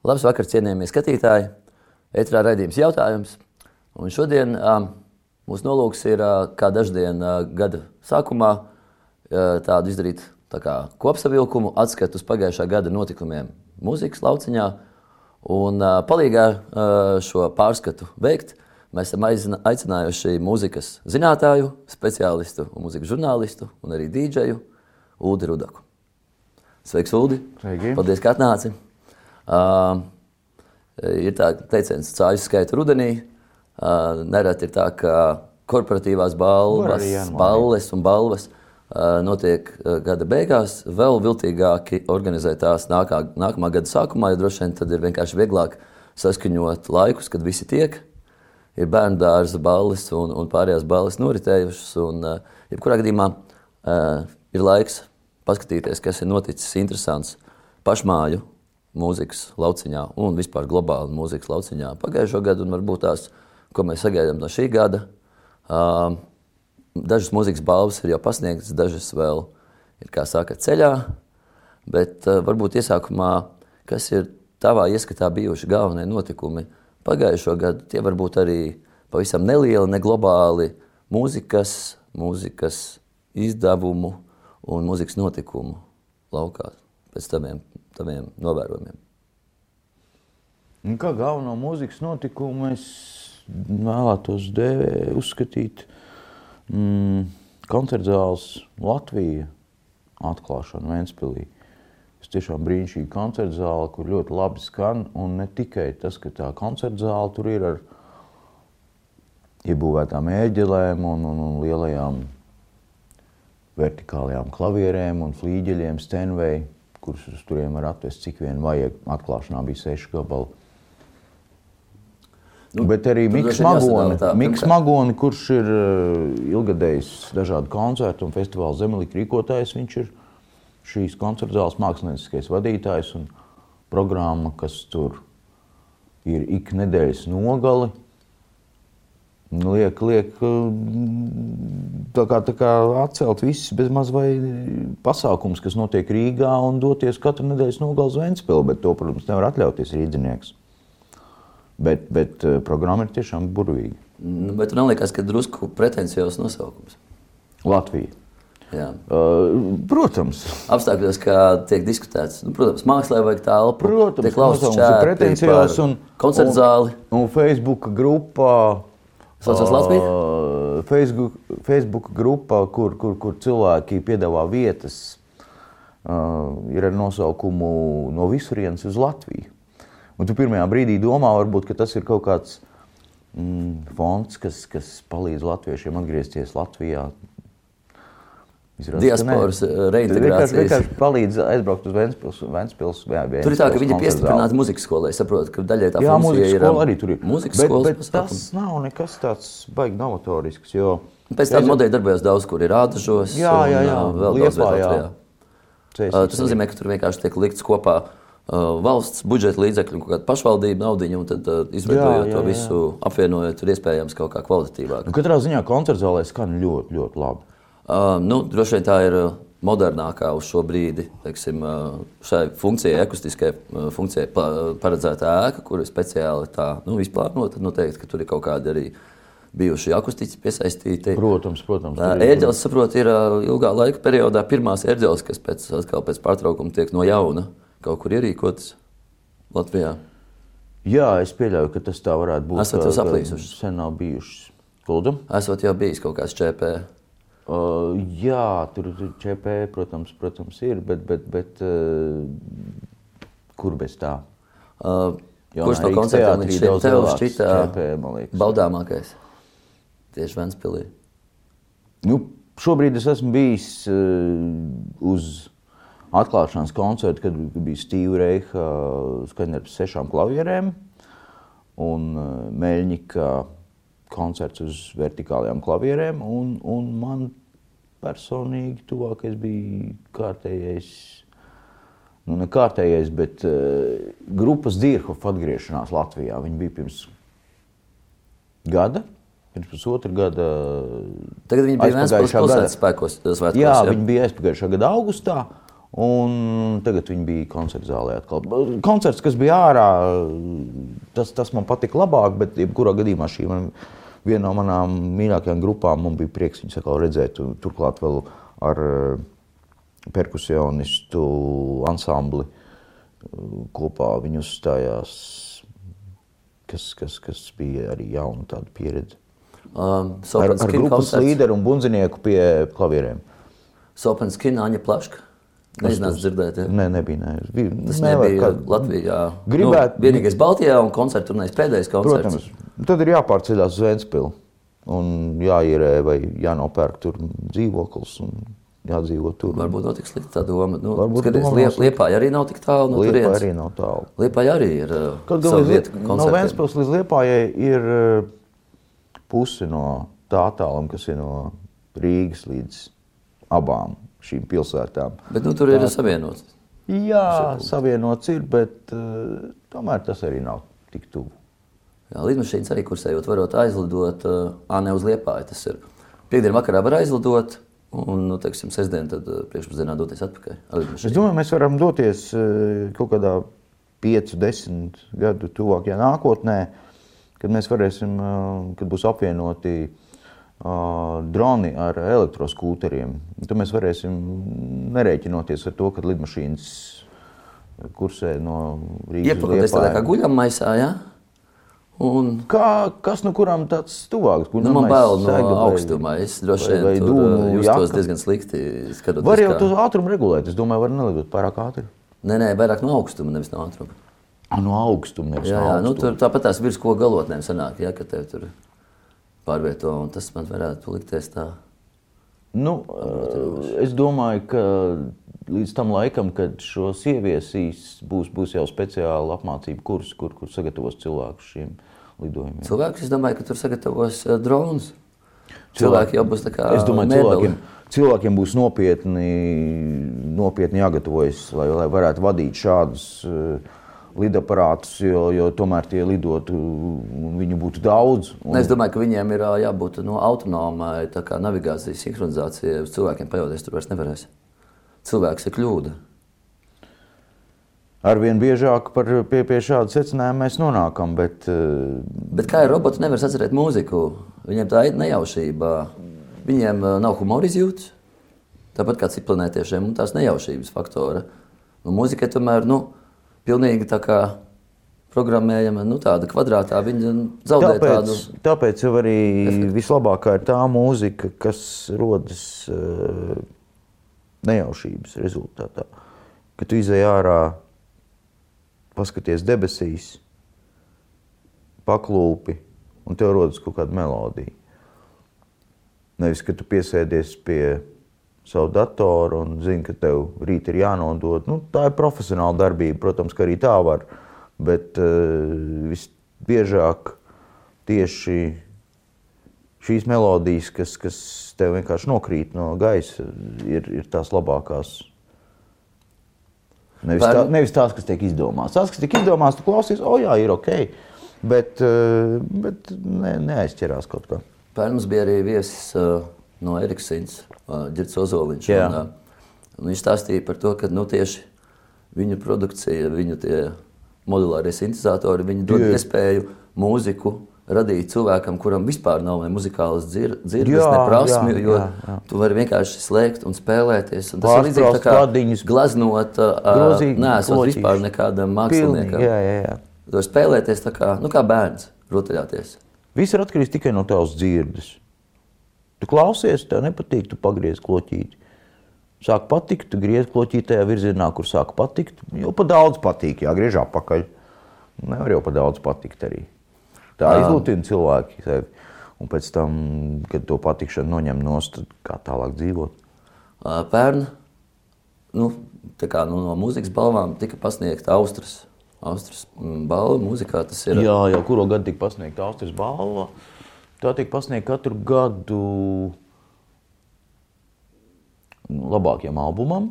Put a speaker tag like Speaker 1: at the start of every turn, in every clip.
Speaker 1: Labs vakar, cienījamie skatītāji! Etrā raidījums jautājums. Un šodien um, mūsu nolūks ir, uh, kā daždien uh, gada sākumā, uh, tādu izdarīt tā kā kopsavilkumu, atskatu uz pagājušā gada notikumiem mūzikas lauciņā. Un uh, palīgā uh, šo pārskatu veikt, mēs esam aizina, aicinājuši mūzikas zinātāju, speciālistu, mūzikas žurnālistu un arī dīdžeju Ulu Rudaku. Sveiks, Ulu!
Speaker 2: Sveiki!
Speaker 1: Paldies, ka atnāci! Uh, ir tā teiciens, ka cāļu skaita rudenī. Uh, nereti ir tā, ka korporatīvās balvas, balles un balvas uh, notiek gada beigās. Vēl viltīgāki organizē tās nākā, nākamā gada sākumā, jo droši vien tad ir vienkārši vieglāk saskaņot laikus, kad visi tiek. Ir bērnu dārza balles un, un pārējās balles noritējušas. Un, uh, jebkurā gadījumā uh, ir laiks paskatīties, kas ir noticis interesants pašmāju mūzikas lauciņā un vispār globāli mūzikas lauciņā pagājušo gadu, un varbūt tās, ko mēs sagaidām no šī gada. Dažas mūzikas balvas ir jau pasniegtas, dažas vēl ir, kā saka, ceļā, bet varbūt iesākumā, kas ir tavā ieskatā bijuši galvenie notikumi pagājušo gadu, tie varbūt arī pavisam nelieli, ne globāli mūzikas, mūzikas izdevumu un mūzikas notikumu laukā pēc taviem taviem novērojumiem?
Speaker 2: Kā galveno mūzikas notikumu es vēlētos dēvē, uzskatīt mm, koncertzāles Latvija atklāšanu Ventspilī. Es tiešām brīnišķīgi koncertzāle, kur ļoti labi skan, un ne tikai tas, ka tā koncertzāle tur ir ar iebūvētām ēģelēm un, un, un lielajām vertikālajām klavierēm un flīģeļiem, Stenvei, kurus uz turiem var atvest, cik vien vajag. Atklāšanā bija seši gabali. Nu, Bet arī Mikls Magoni, Miks Magoni, kurš ir uh, ilgadējis dažādu koncertu un festivālu zemelīku rīkotājs, viņš ir šīs koncerta zāles mākslinieckais vadītājs un programma, kas tur ir ik nedēļas nogali, liek, liek tā kā, tā kā atcelt visus bezmaz vai pasākums, kas notiek Rīgā un doties katru nedēļas nogali uz Ventspili, bet to, protams, nevar atļauties rīdzinieks. Bet, bet eh, programma ir tiešām burvīga.
Speaker 1: Nu, bet man liekas, ka drusku pretenciozs nosaukums.
Speaker 2: Latvija.
Speaker 1: Jā.
Speaker 2: Uh, protams.
Speaker 1: Apstākļos, kā tiek diskutēts, nu, protams, mākslā vajag tālu.
Speaker 2: Protams,
Speaker 1: lausts čēpi
Speaker 2: pretenciozs un
Speaker 1: koncertu zāli.
Speaker 2: Un, un Facebook grupā
Speaker 1: Saucās Latvija?
Speaker 2: Uh, Facebook, Facebook grupā, kur, kur, kur cilvēki piedāvā vietas, uh, ir ar nosaukumu no visurienes uz Latviju. Un tu pirmajā brīdī domā, varbūt, ka tas ir kaut kāds mm, fonds, kas, kas palīdz latviešiem atgriezties Latvijā,
Speaker 1: Diasporas reintegrācijas.
Speaker 2: Tas vienkārši palīdz aizbraukt uz Ventspils. Ventspils jā,
Speaker 1: tur ir tā, ka viņi ir piestiprināti muzikas skolai. Es saprotu, ka daļai tā
Speaker 2: jā,
Speaker 1: funkcija
Speaker 2: ir. Jā, arī tur ir.
Speaker 1: Mūzikas
Speaker 2: bet,
Speaker 1: skolas
Speaker 2: bet tas nav nekas tāds baigi novatorisks, jo...
Speaker 1: Pēc tam modeļi darbojas daudz, kur ir ādažos.
Speaker 2: Jā, jā, jā.
Speaker 1: Un, vēl
Speaker 2: Liepā,
Speaker 1: daudz
Speaker 2: jā.
Speaker 1: Cēsīs, uh, tas nozīmē, ka tur vienkārši tiek likts kopā uh, valsts budžeta līdzekļi un kāda pašvaldība naudiņa, un tad uh, izveidojot to visu, apvienojot, tur iespējams kaut kā kvalitatīvāk.
Speaker 2: Nu, katrā ziņā koncerts zālē skan ļoti, ļoti labi.
Speaker 1: Uh, nu, droši vien tā ir modernākā uz šo brīdi, teiksim, šai funkcijai, akustiskai funkcijai paredzēta ēka, kur ir speciāli tā nu, izplānota. Noteikti, ka tur ir kaut kādi arī bijuši akustiķi piesaistīti.
Speaker 2: Protams, protams.
Speaker 1: Ērģeles, saprot, ir ilgā laika periodā pirmās ērģeles, kas pēc, pēc pārtraukuma tiek no jauna kaut kur ierīkotas Latvijā.
Speaker 2: Jā, es pieļauju, ka tas tā varētu būt.
Speaker 1: Esat jau saplīsuši?
Speaker 2: Sen nav bijušas. Kuldam?
Speaker 1: Esat jau bijis kaut kāds ČP.
Speaker 2: Uh, jā, tur ČP, protams, protams ir, bet, bet, bet uh, kur bez tā?
Speaker 1: Uh, kurš no koncertiem līdz šim tev šķita
Speaker 2: ČP,
Speaker 1: baudāmākais? Tieši Ventspilī.
Speaker 2: Nu, šobrīd es esmu bijis uh, uz atklāšanas koncertu, kad bija Stīva Reiha skaņdarbs sešām klavierēm un Meļņika koncerts uz vertikālajām klavierēm, un, un man personīgi tuvākais bija kārtējais, nu ne kārtējais, bet uh, grupas Dīrhofa atgriešanās Latvijā. Viņi bija pirms gada, pirms pusotra gada.
Speaker 1: Tagad viņi bija Vēnspils pilsētas spēkos. Svētkos,
Speaker 2: jā, jā, viņi bija aizpagājušā gada augustā, Un tagad viņi bija koncerta zālē. Atkal. Koncerts, kas bija ārā, tas, tas man patika labāk, bet jebkurā gadījumā šī man, viena no manām mīļākajām grupām man bija prieks viņus atkal redzēt. Turklāt vēl ar uh, perkusionistu ansambli uh, kopā viņi uzstājās, kas, kas, kas bija arī jauna tāda pieredze. Um, ar, ar grupas līderu un bunzinieku pie klavierēm.
Speaker 1: Sopens Kina, Aņa Plaška. Nezinās dzirdēt, ja?
Speaker 2: Nē, nebija. Ne.
Speaker 1: Bija, Tas nevar, nebija kā... Latvijā. Gribētu. Nu, vienīgais Baltijā un koncertu turnēs pēdējais koncerts.
Speaker 2: Protams. Tad ir jāpārceļās uz Ventspilu un jāierē vai jānopērk tur dzīvoklis un jādzīvo tur.
Speaker 1: Varbūt nav tik slikta tā doma. Nu, Varbūt skaties, liep, Liepāja arī nav tik tālu no.
Speaker 2: Liepāja arī nav tālu.
Speaker 1: Liepāja arī ir uh, Kaut gan
Speaker 2: līdz, no Ventspils līdz Liepājai ir uh, pusi no tā attāluma, kas ir no Rīgas līdz abām šīm pilsētām.
Speaker 1: Bet nu, tur ir tā, savienots.
Speaker 2: Jā, savienots ir, bet uh, tomēr tas arī nav tik tuvu.
Speaker 1: Lidmašīnas arī kursējot, varot aizlidot, uh, ne uz Liepāju. Tas ir piekdienā vakarā var aizlidot, un, nu, teiksim, sestdien tad uh, priekšpusdienā doties atpakaļ.
Speaker 2: Es domāju, mēs varam doties uh, kaut kādā 5, 10 gadu tuvākajā nākotnē, kad mēs varēsim, uh, kad būs apvienoti droni ar elektroskūteriem. Tad mēs varēsim nerēķinoties ar to, ka lidmašīnas kursē no Rīgas.
Speaker 1: Iepakaties tādā kā guļamaisā, jā? Ja?
Speaker 2: Un... Kā, kas no kurām tāds tuvāks?
Speaker 1: Nu, man bail no augstumā. Es droši vien tur justos diezgan slikti.
Speaker 2: Var jau kā... to ātrumu regulēt. Es domāju, var nelidot pārāk ātri.
Speaker 1: Nē, nē, vairāk no augstuma, nevis no ātruma.
Speaker 2: A, no augstuma, nevis
Speaker 1: jā,
Speaker 2: no augstuma.
Speaker 1: Jā, nu, tur tāpat tās virs ko galotnēm sanāk, ja, ka tev tur ir pārvieto, un tas man varētu likties tā.
Speaker 2: Nu, es domāju, ka līdz tam laikam, kad šos ieviesīs, būs, būs jau speciāla apmācība kurs, kur, kur sagatavos cilvēkus šiem lidojumiem.
Speaker 1: Cilvēks, es domāju, ka tur sagatavos uh, dronus. Cilvēki jau būs tā kā
Speaker 2: Es domāju, mēbeli. cilvēkiem, cilvēkiem būs nopietni, nopietni jāgatavojas, lai, lai varētu vadīt šādus uh, lidaparātus, jo, jo tomēr tie lidotu viņu būtu daudz. Un...
Speaker 1: Es domāju, ka viņiem ir jābūt no, autonomai navigācijas sinhronizācijai. Uz cilvēkiem paļauties tur vairs nevarēs. Cilvēks ir kļūda.
Speaker 2: Arvien biežāk par, pie, pie šāda secinājuma mēs nonākam. Bet,
Speaker 1: bet kā ir robots, nevar atcerēt mūziku. Viņiem tā ir nejaušība. Viņiem nav humora izjūtas. Tāpat kā ciplinētiešiem, un tās nejaušības faktora. Nu, mūzikai tomēr, nu, pilnīgi tā kā programmējama, nu, tāda kvadrātā. Viņa zaudē tāpēc, tādu.
Speaker 2: Tāpēc jau arī efektu. vislabākā ir tā mūzika, kas rodas uh, nejaušības rezultātā. Kad tu izej ārā, paskaties debesīs, paklūpi, un tev rodas kaut kāda melodija. Nevis, ka tu piesēdies pie savu datoru un zini, ka tev rīt ir jānodod. Nu, tā ir profesionāla darbība, protams, ka arī tā var. Bet uh, visbiežāk tieši šīs melodijas, kas, kas tev vienkārši nokrīt no gaisa, ir, ir tās labākās. Nevis, tā, nevis tās, kas tiek izdomātas. Tās, kas tiek izdomātas, tu klausies, o jā, ir ok. Bet, uh, bet ne, neaizķerās kaut kā.
Speaker 1: Pērn mums bija arī viesis uh, no Eriksīnas Girts Ozoliņš. Un, un viņš stāstīja par to, ka nu, tieši viņa produkcija, viņa modulārie sintēzatori, viņi dod Jā. iespēju mūziku radīt cilvēkam, kuram vispār nav muzikālas dzir dzirdes, ne prasmju, jo jā, jā. tu vari vienkārši slēgt un spēlēties. Un tas ir līdzīgi kā kladiņus, glaznot, uh, neesot vispār nekādam māksliniekam. Jā, jā, jā. Tu vari spēlēties tā kā, nu, kā bērns, rotaļāties.
Speaker 2: Viss ir atkarīgs tikai no tavas dzirdes. Tu klausies, tev nepatīk, tu pagriez kloķīti. Sāk patikt, tu griez kloķīti tajā virzienā, kur sāk patikt. Jau pa daudz patīk, jāgriež apakaļ. Nevar jau pa daudz patikt arī. Tā izlūtina cilvēki sevi. Un pēc tam, kad to patikšanu noņem nost, kā tālāk dzīvot?
Speaker 1: Pērn, nu, kā, nu, no mūzikas balvām tika pasniegta Austrijas. Austrijas balva mūzikā tas ir.
Speaker 2: Jā, jau kuru gadu tika pasniegta Austrijas balva. Tā tiek pasniegta katru gadu labākajam albumam,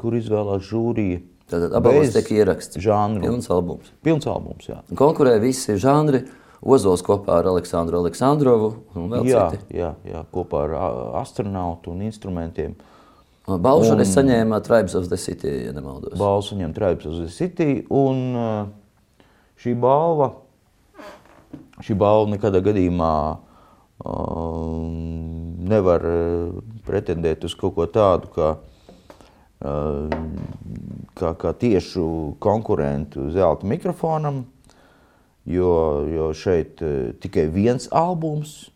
Speaker 2: kur izvēlās žūrija.
Speaker 1: Tātad abos tiek ieraksts.
Speaker 2: Žanru.
Speaker 1: Pilns albums.
Speaker 2: Pilns albums, jā.
Speaker 1: Konkurē visi žanri. Ozols kopā ar Aleksandru Aleksandrovu un vēl
Speaker 2: jā,
Speaker 1: citi.
Speaker 2: Jā, jā, kopā ar astronautu un instrumentiem.
Speaker 1: Balvu šoreiz saņēma Tribes of the City, ja nemaldos.
Speaker 2: Balvu saņēma Tribes of the City, un šī balva, šī balva nekādā gadījumā nevar pretendēt uz kaut ko tādu, kā, kā, kā tiešu konkurentu zelta mikrofonam, jo, jo šeit tikai viens albums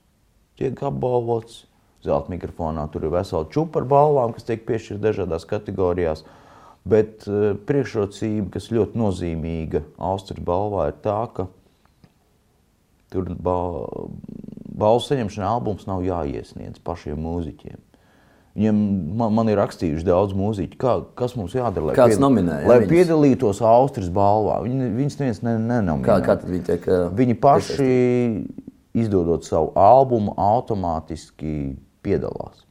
Speaker 2: tiek apbalvots zelta mikrofonā. Tur ir vesela čūpa ar balvām, kas tiek piešķirtas dažādās kategorijās. Bet priekšrocība, kas ļoti nozīmīga Austrijas balvā, ir tā, ka tur bal balvu saņemšanā albums nav jāiesniedz pašiem mūziķiem. Viņiem, man, man ir rakstījuši daudz mūziķu, kā, kas mums jādara, lai,
Speaker 1: pied, nominēja,
Speaker 2: lai viņas... piedalītos Austrijas balvā. Viņi, viņas neviens ne, nenominē.
Speaker 1: Kā, kā viņi tiek? Uh,
Speaker 2: viņi paši, piesaistīt? izdodot savu albumu, automātiski piedalās.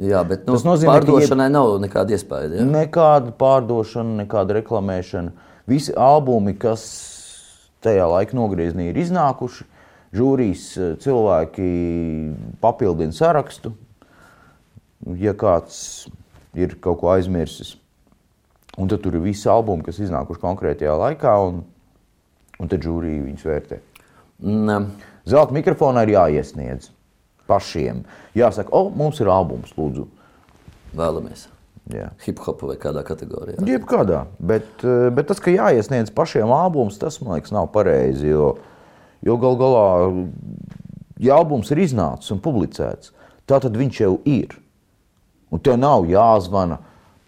Speaker 1: Jā, bet nu, tas nozīmē, pārdošanai ka jeb... nav nekāda iespēja. Ja?
Speaker 2: Nekāda pārdošana, nekāda reklamēšana. Visi albumi, kas tajā laikā nogriezni, ir iznākuši. Žūrijas eh, cilvēki papildina sarakstu, ja kāds ir kaut ko aizmirsis. Un tad tur ir visi albumi, kas iznākuši konkrētajā laikā, un, un tad žūrija viņus vērtē. Mm. Zelta mikrofonā ir jāiesniedz pašiem. Jāsaka, o, mums ir albums, lūdzu.
Speaker 1: Vēlamies. Hip-hop vai kādā kategorijā?
Speaker 2: Jebkādā. Bet, eh, bet tas, ka jāiesniedz pašiem albums, tas man liekas, nav pareizi. Jo, jo gal galā, ja albums ir iznācis un publicēts, tad viņš jau ir. Un tev nav jāzvana.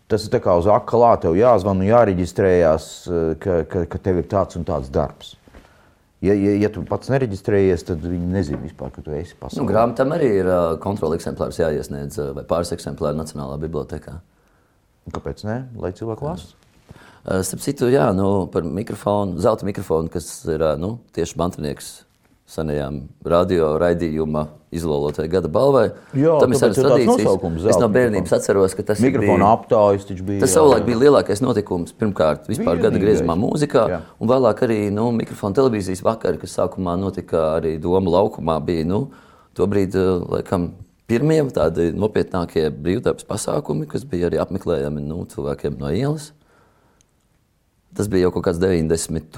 Speaker 2: Tas ir kā uz akalā, tev jāzvana un jāreģistrējās, eh, ka, ka, ka tev ir tāds un tāds darbs. Ja, ja, ja tu pats nereģistrējies, tad viņi nezina vispār, ka tu esi pasaulē.
Speaker 1: Nu, grāmatām arī ir uh, kontrola eksemplārs jāiesniedz vai pāris eksemplāri Nacionālā bibliotekā.
Speaker 2: Kāpēc ne? Lai cilvēki lasa.
Speaker 1: Uh, starp citu, jā, nu, par mikrofonu, zelta mikrofonu, kas ir uh, nu, tieši mantinieks senajām radio raidījuma izlolotai gada balvai.
Speaker 2: Jā, tam ir tradīcijas.
Speaker 1: Es no bērnības atceros, ka tas
Speaker 2: mikrofona aptaujas bija.
Speaker 1: Tas savulaik bija lielākais notikums pirmkārt vispār Vienīgais. gada griezumā mūzikā, jā. un vēlāk arī nu, mikrofona televīzijas vakari, kas sākumā notika arī Doma laukumā, bija nu, tobrīd laikam pirmie tādi nopietnākie brīvdabas pasākumi, kas bija arī apmeklējami nu, cilvēkiem no ielas. Tas bija jau kaut kāds 90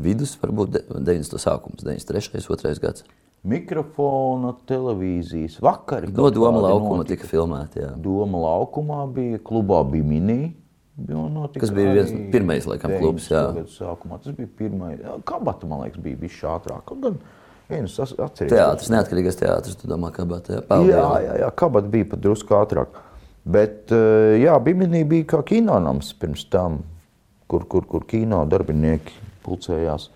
Speaker 1: vidus, varbūt 90. sākums, 93. 2. gads.
Speaker 2: Mikrofona, televīzijas vakari.
Speaker 1: No Doma laukuma notika. tika filmēti. Jā.
Speaker 2: Doma laukumā bija, klubā bija mini.
Speaker 1: Tas bija viens no pirmais, laikam, klubs. Jā,
Speaker 2: sākumā tas bija pirmais. Kabata, man liekas, bija bijis ātrāk. Gan, viens
Speaker 1: atceries. Teātris, neatkarīgais teātris, tu domā, kabata. Jā,
Speaker 2: Paldies. jā, jā, jā kabata bija pat drusku ātrāk. Bet, eh, jā, Biminī bija kā kinonams pirms tam, kur, kur, kur kino darbinieki pulcējās.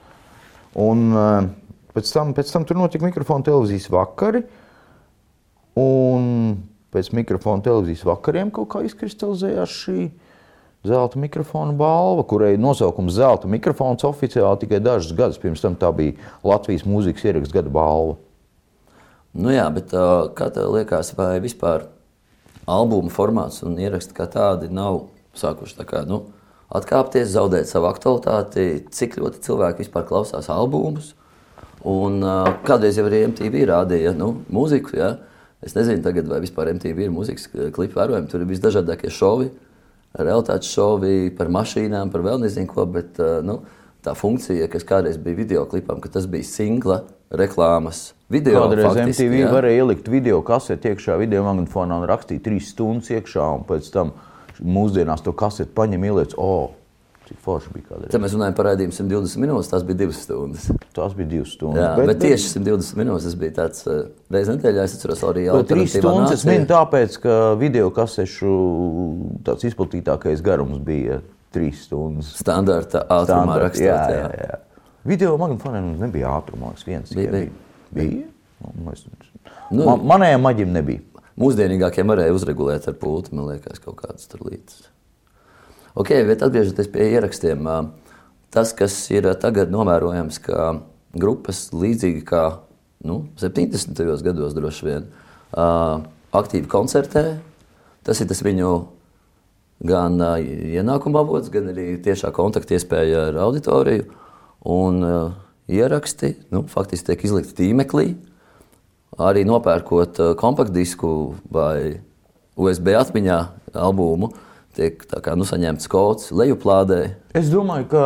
Speaker 2: Un eh, pēc tam, pēc tam tur notika mikrofona televīzijas vakari. Un pēc mikrofona televīzijas vakariem kaut kā izkristalizējās šī zelta mikrofona balva, kurai nosaukums zelta mikrofons oficiāli tikai dažus gadus pirms tam tā bija Latvijas mūzikas ierakstu gada balva.
Speaker 1: Nu jā, bet uh, kā tev liekas, vai vispār albuma formāts un ieraksti kā tādi nav sākuši tā kā, nu, atkāpties, zaudēt savu aktualitāti, cik ļoti cilvēki vispār klausās albumus. Un, uh, kādreiz jau arī MTV rādīja nu, mūziku. Ja? Es nezinu, tagad, vai vispār MTV ir mūzikas klipi vērojami. Tur ir visdažādākie šovi, realitātes šovi par mašīnām, par vēl nezinu ko. Bet, uh, nu, tā funkcija, kas kādreiz bija video klipam, ka tas bija singla reklāmas video.
Speaker 2: Kādreiz faktiski, MTV ja? varēja ielikt video kaseti iekšā, video magnetofonā un rakstīt trīs stundas iekšā un pēc tam mūsdienās to kaseti paņem, ieliec, oh, cik forši bija kādreiz.
Speaker 1: Tad mēs runājam par raidījumu 120 minūtes, tas bija 2 stundas.
Speaker 2: Tas bija 2 stundas.
Speaker 1: Jā, bet, bet tieši 120 minūtes tas bija tāds uh, reizes nedēļā, es atceros arī jau
Speaker 2: 3 stundas. Es minu tāpēc, ka video kasešu tāds izplatītākais garums bija 3 stundas.
Speaker 1: Standarta ātrumā rakstot. Jā, jā,
Speaker 2: jā. Video magnetofoniem nebija ātrumā, viens bija. bija. bija? Nu, es, nu, man, manējiem maģim nebija.
Speaker 1: Mūsdienīgākie varēja uzregulēt ar pulti, man liekas, kaut kādas tur lietas. Ok, bet atgriežoties pie ierakstiem, tas, kas ir tagad novērojams, ka grupas līdzīgi kā nu, 70. gados droši vien aktīvi koncertē, tas ir tas viņu gan ienākuma avots, gan arī tiešā kontakta iespēja ar auditoriju. Un ieraksti nu, faktiski tiek izlikti tīmeklī, arī nopērkot kompaktdisku vai USB atmiņā albumu, tiek kā, nu, saņemts kods lejuplādē.
Speaker 2: Es domāju, ka,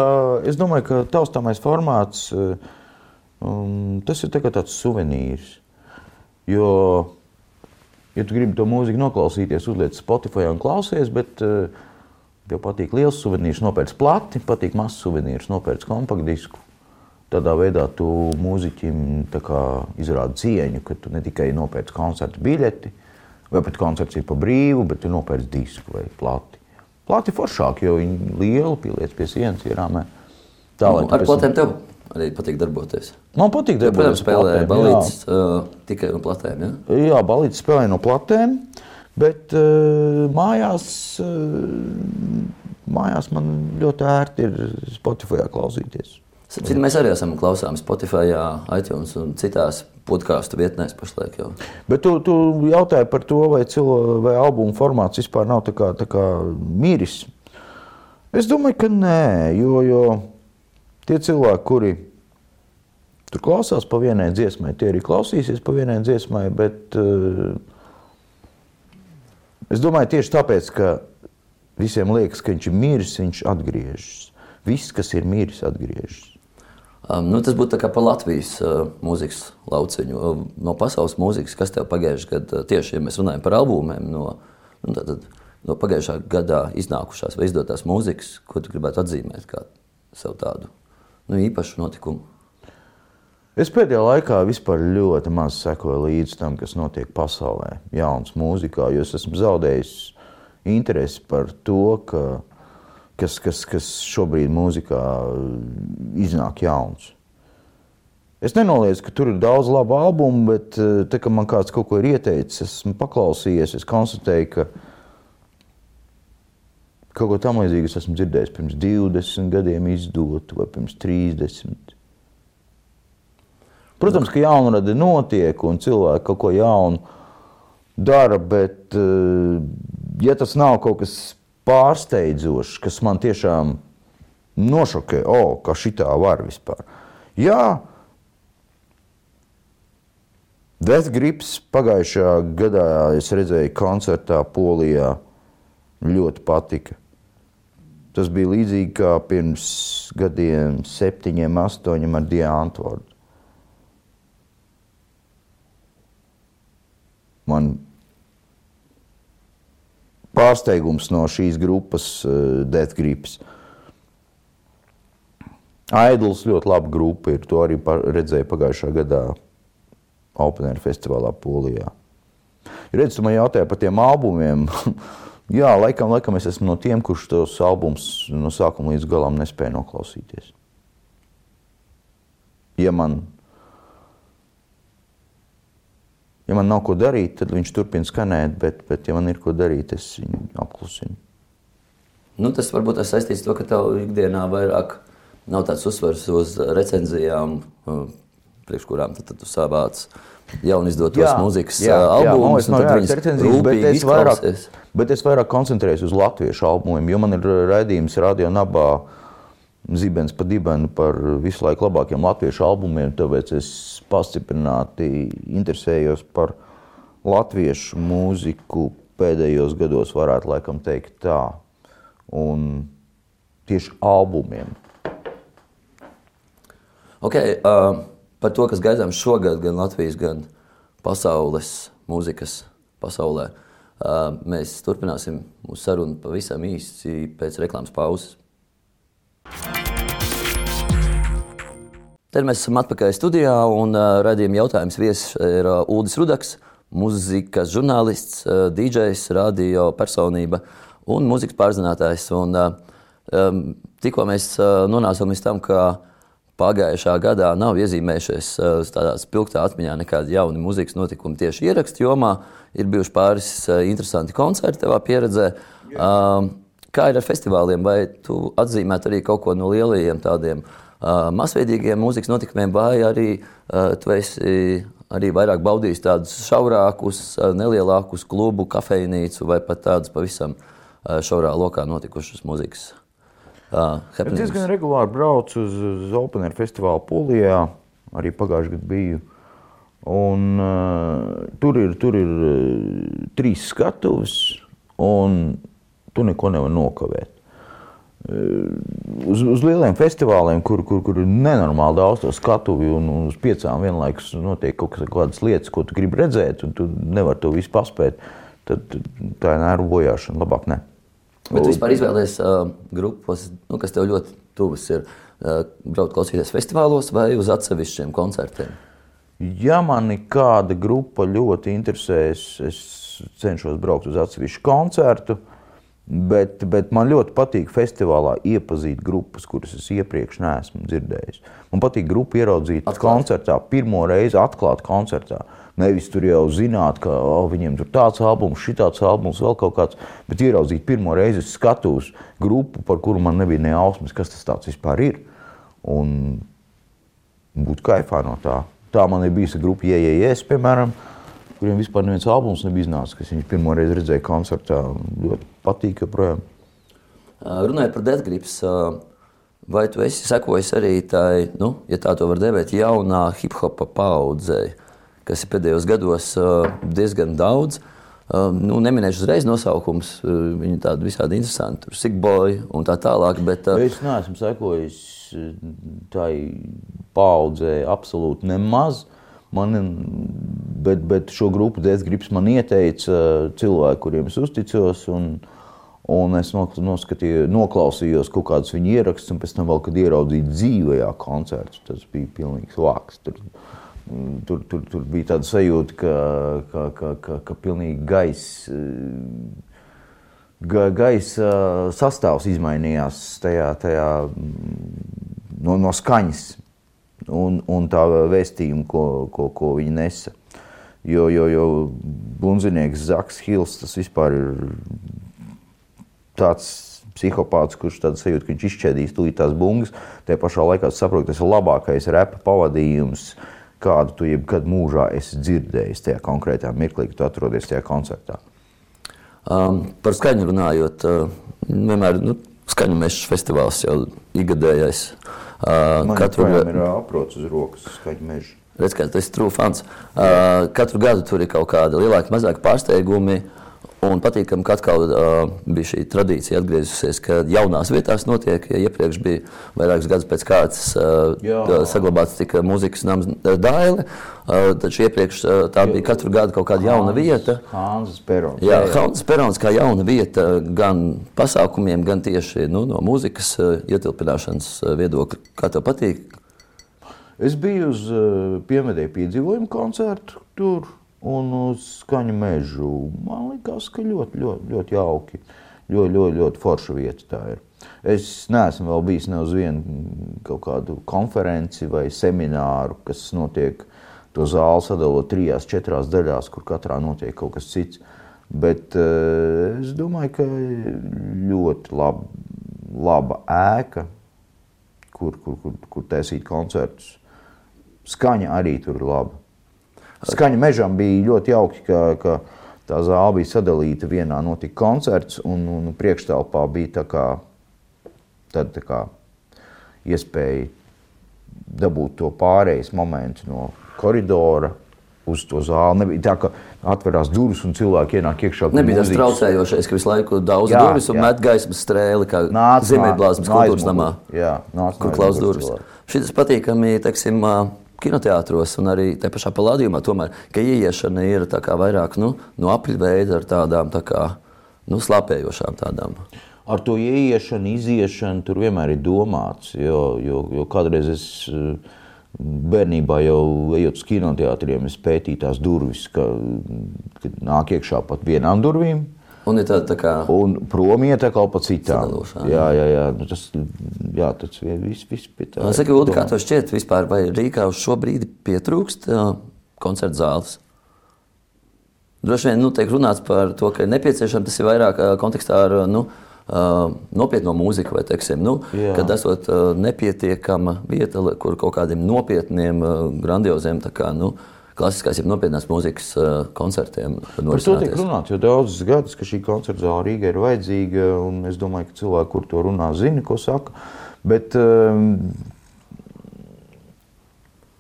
Speaker 2: es domāju, ka taustāmais formāts um, tas ir tā tāds suvenīrs. Jo, ja tu gribi to mūziku noklausīties, uzliec Spotify un klausies, bet uh, tev patīk liels suvenīrs, nopērts plati, patīk mazs suvenīrs, nopērts kompaktdisku. Tādā veidā tu mūziķim izrādi cieņu, ka tu ne tikai nopērci koncerta biļeti, vai pat koncerts ir pa brīvu, bet tu nopērci disku vai plati. Plati foršāk, jo viņi lieli pieliec pie sienas ierāmē.
Speaker 1: Tā, nu, ar platēm tev arī patīk darboties.
Speaker 2: Man patīk darboties.
Speaker 1: Protams, spēlē balīdzes uh, tikai no platēm. Ja?
Speaker 2: Jā, balīdzes spēlē no platēm, bet uh, mājās, uh, mājās man ļoti ērti ir Spotify klausīties.
Speaker 1: Sapcīt, mēs arī esam klausāmies Spotify, iTunes un citās podkāstu vietnēs pašlaik. Jau.
Speaker 2: Bet tu, tu jautāji par to, vai, cilo, vai albuma formāts vispār nav tā kā, tā kā miris. Es domāju, ka nē, jo, jo tie cilvēki, kuri tur klausās pa vienai dziesmai, tie arī klausīsies pa vienai dziesmai, bet uh, es domāju tieši tāpēc, ka visiem liekas, ka viņš ir miris, viņš atgriežas. Viss, kas ir miris, atgriežas.
Speaker 1: Um, nu, tas būtu par Latvijas uh, mūzikas lauciņu. Uh, no pasaules mūzikas, kas tev pagājušajā gadā, tieši ja mēs runājam par albumiem, no, nu, tātad, no pagājušā gadā iznākušās vai izdotās mūzikas, ko tu gribētu atzīmēt kā savu tādu nu, īpašu notikumu?
Speaker 2: Es pēdējā laikā vispār ļoti maz sekoju līdzi tam, kas notiek pasaulē, jaunas mūzikā, jo es esmu zaudējis interesi par to, ka kas, kas, kas šobrīd mūzikā iznāk jauns. Es nenoliedzu, ka tur ir daudz labu albumu, bet eh, te, kad man kāds kaut ko ir ieteicis, esmu paklausījies, es konstatēju, ka kaut ko tam līdzīgu es esmu dzirdējis pirms 20 gadiem izdotu vai pirms 30. Protams, ka jaunrade notiek un cilvēki kaut ko jaunu dara, bet eh, ja tas nav kaut kas pārsteidzošs, kas man tiešām nošokē, oh, ka šitā var vispār. Jā, Death Grips pagājušajā gadā es redzēju koncertā Polijā. Ļoti patika. Tas bija līdzīgi kā pirms gadiem, septiņiem, astoņiem ar Antvordu. Man pārsteigums no šīs grupas uh, Death Grips. Aidols ļoti laba grupa ir. To arī redzēju pagājušā gadā Open Air festivālā Polijā. Redz, tu man jautāji par tiem albumiem. Jā, laikam, laikam es esmu no tiem, kurš tos albumus no sākuma līdz galam nespēja noklausīties. Ja man Ja man nav ko darīt, tad viņš turpina skanēt, bet, bet ja man ir ko darīt, es viņu apklusinu.
Speaker 1: Nu, tas varbūt ir saistīts ar to, ka tev ikdienā vairāk nav tāds uzsvers uz recenzijām, uh, priekš kurām tad, tad tu savāc jaunu izdotos jā, mūzikas jā, albumus. Jā,
Speaker 2: man ir recenzijas, bet es, vairāk, bet es vairāk koncentrējos uz latviešu albumiem, jo man ir raidījums Radio Nabā zibens pa dibenu par visu laiku labākiem latviešu albumiem, tāpēc es pastiprināti interesējos par latviešu mūziku pēdējos gados, varētu laikam teikt tā, un tieši albumiem.
Speaker 1: Okay, uh, par to, kas gaidām šogad, gan Latvijas, gan pasaules mūzikas pasaulē, uh, mēs turpināsim mūsu sarunu pavisam īsi pēc reklāmas pauzes. Tad mēs esam atpakaļ studijā un uh, redzējuma jautājums viesis ir uh, Ulris Rudaks, mūzikas žurnālists, uh, DJs, radio personība un mūzikas pārzinātājs. Un, um, tikko mēs nonācām līdz tam, ka pagājušā gadā nav iezīmējušies tādā spilgtā atmiņā nekādi jauni mūzikas notikumi tieši ierakstu jomā. Ir bijuši pāris interesanti koncerti tavā pieredzē. Uh, Kā ir ar festivāliem? Vai tu atzīmētu arī kaut ko no lielajiem tādiem uh, masveidīgiem mūzikas notikumiem, vai arī uh, tu esi arī vairāk baudījis tādus šaurākus, uh, nelielākus klubu, kafejnīcu vai pat tādus pavisam uh, šaurā lokā notikušus mūzikas?
Speaker 2: Uh, es diezgan regulāri braucu uz, uz Open Air festivālu Polijā. Arī pagājušajā gadā biju Un, uh, tur ir, tur ir uh, trīs skatuves, un tu neko nevari nokavēt. Uh, uz, uz lieliem festivāliem, kur, kur, kur ir nenormāli daudz to skatuvi, un, uz piecām vienlaikus notiek kaut kādas lietas, ko tu gribi redzēt, un tu nevari to visu paspēt, tad tā ir nervu bojāšana. Labāk ne.
Speaker 1: Bet tu vispār izvēlējies uh, grupas, nu, kas tev ļoti tuvas ir uh, braukt klausīties festivālos vai uz atsevišķiem koncertiem?
Speaker 2: Ja mani kāda grupa ļoti interesēs, es cenšos braukt uz atsevišķu koncertu. Bet, bet man ļoti patīk festivālā iepazīt grupas, kuras es iepriekš neesmu dzirdējis. Man patīk grupu ieraudzīt atklāt. koncertā, pirmo reizi atklāt koncertā. Nevis tur jau zināt, ka oh, viņiem tur tāds albums, šitāds albums, vēl kaut kāds, bet ieraudzīt pirmo reizi skatos grupu, par kuru man nebija ne jausmas, kas tas vispār ir. Un būt kaifā no tā. Tā man ir bijusi grupa IES, piemēram, kuriem vispār neviens albums nebija iznācis, kas viņus pirmo reizi redzēja koncertā. Ļoti patīk joprojām.
Speaker 1: Runājot par Deathgrips, vai tu esi sekojis arī tai, nu, ja tā to var devēt, jaunā hip-hopa paudzei? kas ir pēdējos gados diezgan daudz. Nu, neminēšu uzreiz nosaukumus, viņi tādi visādi interesanti, tur Sigboy un tā tālāk. Bet,
Speaker 2: es neesmu sekojis tai paudzē absolūti nemaz. Man, bet, bet šo grupu Dēļas man ieteica cilvēki, kuriem es uzticos. Un, un es noklausījos kaut kādus viņa ierakstus, un pēc tam, vēl, kad ieraudzīju dzīvajā koncertu, tas bija pilnīgs vāks. Tur, Tur, tur, tur bija tāda sajūta, ka, ka, ka, ka, ka pilnīgi gaisa, ga, gaisa sastāvs izmainījās tajā, tajā no, no skaņas un, un tā vēstījuma, ko, ko, ko viņi nesa. Jo, jo, jo bunzinieks Zaks Hils, tas vispār ir tāds psihopāts, kurš tādu sajūtu, ka viņš izšķēdīs tūlīt tās bungas. Tajā pašā laikā saprot, tas ir labākais repa pavadījums, kādu tu jebkad mūžā esi dzirdējis tajā konkrētajā mirklī, kad tu atrodies tajā koncertā?
Speaker 1: Um, par skaņu runājot, uh, vienmēr nu, skaņu meža festivāls jau ikgadējais.
Speaker 2: Uh, Man katru gadu ir aprots uz rokas skaņu meža.
Speaker 1: Redz, kā tas fans. Uh, katru gadu tur ir kaut kādi lielāki, mazāki pārsteigumi. Uh, Un patīkami, ka atkal uh, bija šī tradīcija atgriezusies, ka jaunās vietās notiek. Ja iepriekš bija vairākus gadus pēc kārtas uh, saglabāts tikai mūzikas nams Daile, uh, taču iepriekš uh, tā bija katru gadu kaut kāda jauna vieta.
Speaker 2: Hānzes Perons.
Speaker 1: Jā, Hānzes Perons kā jauna vieta gan pasākumiem, gan tieši nu, no mūzikas uh, ietilpināšanas viedokļa. Kā tev patīk?
Speaker 2: Es biju uz uh, piemedēju piedzīvojumu koncertu tur un uz skaņu mežu. Man liekas, ka ļoti, ļoti, ļoti jauki. Ļoti, ļoti, ļoti forša vieta tā ir. Es neesmu vēl bijis ne uz vienu kaut kādu konferenci vai semināru, kas notiek to zāli sadalot trijās, četrās daļās, kur katrā notiek kaut kas cits. Bet uh, es domāju, ka ļoti lab, laba ēka, kur, kur, kur, kur taisīt koncertus. Skaņa arī tur ir laba. Skaņa mežam bija ļoti jauki, ka, ka tā zāle bija sadalīta. Vienā notika koncerts, un, un priekšstāvā bija tā kā, tad, tā kā iespēja dabūt to pārējais momentu no koridora uz to zāli. Nebija tā, ka atverās durvis un cilvēki ienāk iekšā.
Speaker 1: Nebija tas traucējošais, ka visu laiku daudz jā, durvis un jā. met gaismas strēli, kā Ziemeļblāzmas kultūras namā.
Speaker 2: Jā, nāc,
Speaker 1: kur klaus durvis. Šis patīkami, teiksim, kinoteātros un arī tajā pašā palādījumā, tomēr, ka ieiešana ir vairāk nu, no apļu veida ar tādām tā kā, nu, slāpējošām tādām.
Speaker 2: Ar to ieiešanu, iziešanu tur vienmēr ir domāts, jo, jo, jo kādreiz es bērnībā jau ejot uz kinoteātriem, es pētīju tās durvis, ka, ka nāk iekšā pat vienām durvīm,
Speaker 1: Un ir tāda tā kā.
Speaker 2: Un prom iet atkal pa citām. Jā, jā, jā. Nu, tas, jā, tas viss, viss pie tā.
Speaker 1: Saka, Ulu, kā tev šķiet vispār, vai Rīgā uz šo brīdi pietrūkst koncertu zāles? Droši vien nu, tiek runāts par to, ka ir nepieciešams tas ir vairāk kontekstā ar nu, nopietno mūziku, vai teiksim, nu, Jā. kad esot nepietiekama vieta, kur kaut kādiem nopietniem, grandioziem kā, nu, klasiskās, jau nopietnās mūzikas uh, koncertiem.
Speaker 2: Par to tiek runāts jau daudzus gadus, ka šī koncerta zāle Rīgai ir vajadzīga. Es domāju, ka cilvēki, kur to runā, zina, ko saka. Bet, um,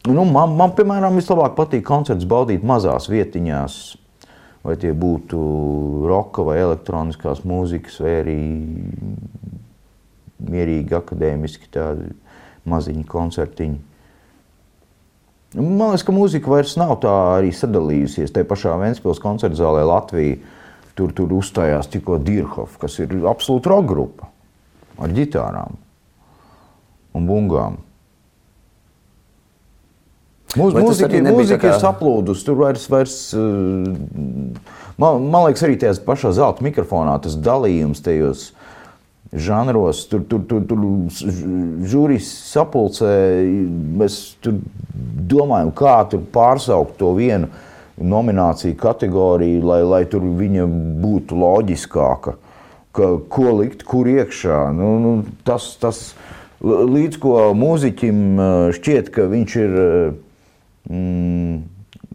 Speaker 2: Nu, man, man, piemēram, vislabāk patīk koncerts baudīt mazās vietiņās. Vai tie būtu roka vai elektroniskās mūzikas, vai arī mierīgi akadēmiski tādi maziņi koncertiņi. Man liekas, ka mūzika vairs nav tā arī sadalījusies. Tā pašā Vēncpils koncerta zālē Latvijā tur, tur uzstājās tikko Dirhoff, kas ir absolūti roka grupa ar ģitārām un bungām. Mūs, mūzika mūzika ir saplūdusi. Tur vairs, vairs man, man liekas, arī tajā pašā zelta mikrofonā tas dalījums tajos žanros. Tur, tur, tur, tur žūrijas sapulcē mēs domājam, kā tur pārsaukt to vienu nomināciju kategoriju, lai, lai tur viņa būtu loģiskāka. Ka, ko likt, kur iekšā. Nu, nu, tas, tas līdz ko mūziķim šķiet, ka viņš ir mm,